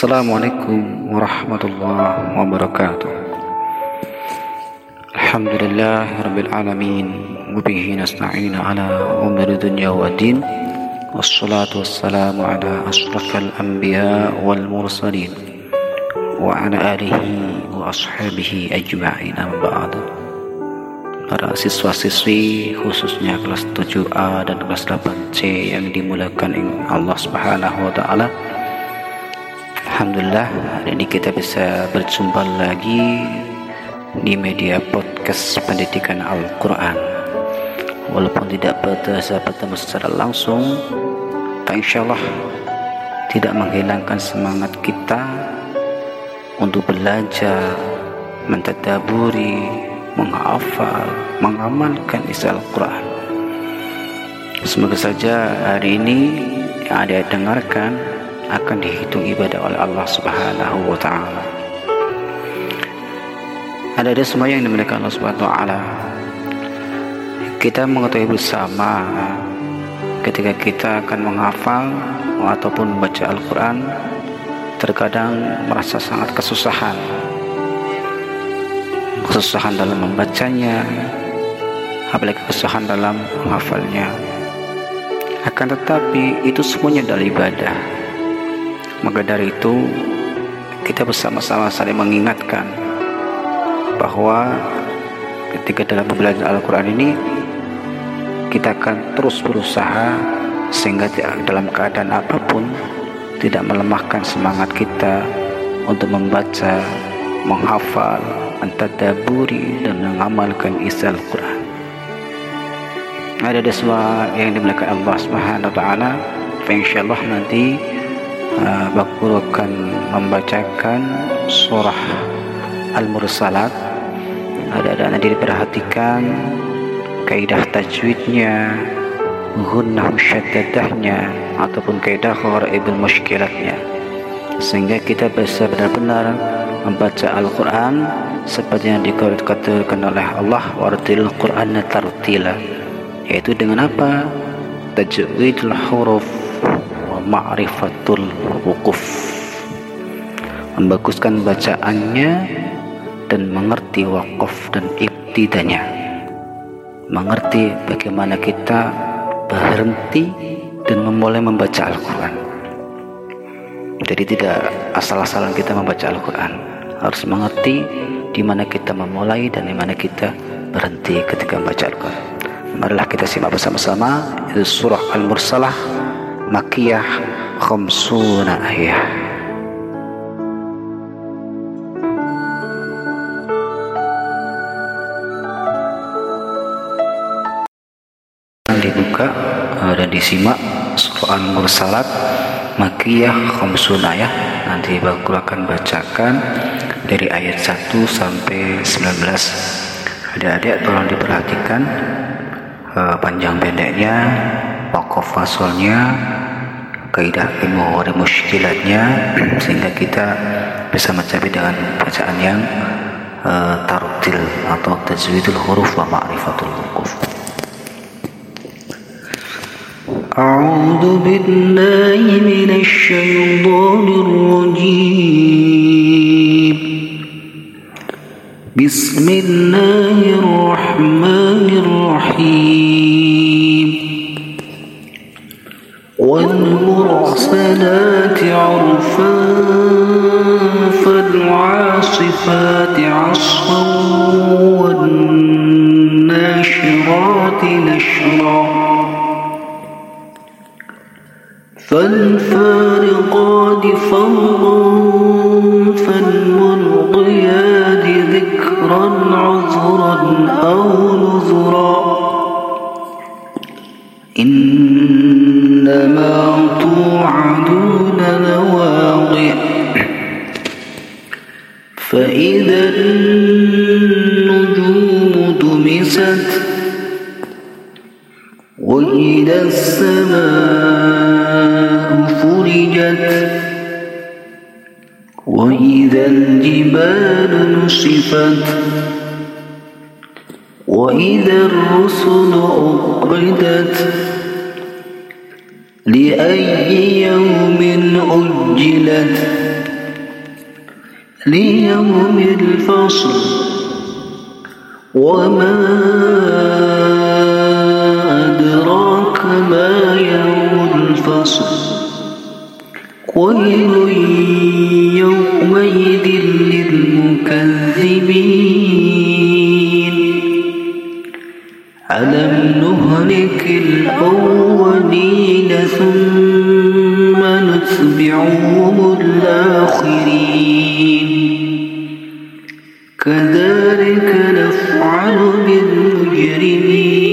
Assalamualaikum warahmatullahi wabarakatuh. Alhamdulillah Rabbil Alamin. Wabihi nasta'in ala umar dunya wa din. Wassalatu wassalamu ala ashrafal anbiya wal mursalin. Wa ala alihi wa ashabihi ajma'in ba'd Para siswa-siswi khususnya kelas 7A dan kelas 8C yang dimulakan Allah Subhanahu wa taala Alhamdulillah hari ini kita bisa berjumpa lagi di media podcast pendidikan Al-Quran. Walaupun tidak bertemu bertemu secara langsung tak insya Allah tidak menghilangkan semangat kita untuk belajar mentadaburi menghafal mengamalkan isi Al-Quran. Semoga saja hari ini yang ada dengarkan akan dihitung ibadah oleh Allah Subhanahu wa taala. Ada ada semua yang dimuliakan Allah Subhanahu wa taala. Kita mengetahui bersama ketika kita akan menghafal ataupun membaca Al-Qur'an terkadang merasa sangat kesusahan. Kesusahan dalam membacanya, apalagi kesusahan dalam menghafalnya. Akan tetapi itu semuanya adalah ibadah maka dari itu kita bersama-sama saling mengingatkan bahwa ketika dalam belajar Al-Quran ini kita akan terus berusaha sehingga dalam keadaan apa pun tidak melemahkan semangat kita untuk membaca, menghafal, mentadaburi dan mengamalkan isi Al-Quran. Ada semua yang dimuliakan Allah Subhanahu wa taala. Insyaallah nanti uh, akan membacakan surah Al-Mursalat. Ada-ada nanti diperhatikan kaidah tajwidnya gunnah musyaddadahnya ataupun kaidah ibn muskilatnya sehingga kita bisa benar-benar membaca Al-Quran seperti yang dikatakan oleh Allah wartil Quran tartila. Yaitu dengan apa? Tajwidul huruf ma'rifatul wukuf membaguskan bacaannya dan mengerti wakaf dan ibtidanya. Mengerti bagaimana kita berhenti dan memulai membaca Al-Quran. Jadi tidak asal-asalan kita membaca Al-Quran. Harus mengerti di mana kita memulai dan di mana kita berhenti ketika membaca Al-Quran. Marilah kita simak bersama-sama. Surah Al-Mursalah Makiyah khamsuna ayah dibuka dan disimak surah Al-Mursalat Makiyah khamsuna ayah nanti Bakul akan bacakan dari ayat 1 sampai 19 adik-adik tolong diperhatikan uh, panjang pendeknya pokok fasolnya kaidah ilmu muskilatnya sehingga kita bisa mencapai dengan bacaan yang uh, tartil atau tajwidul huruf wa ma'rifatul huruf أعوذ بالله من الشيطان الرجيم بسم الله الرحمن فالعاصفات عصفا والناشرات نشرا. فالفارقات فرقا فالملقيات ذكرا عذرا أو نذرا. إنما توعدون فإذا النجوم دمست وإذا السماء فرجت وإذا الجبال نصفت وإذا الرسل أقردت لأي يوم أجلت ليوم الفصل وما أدراك ما يوم الفصل. ويل يومئذ للمكذبين. ألم نهلك الأولين ثم نتبعهم الآخرين؟ كذلك نفعل بالمجرمين.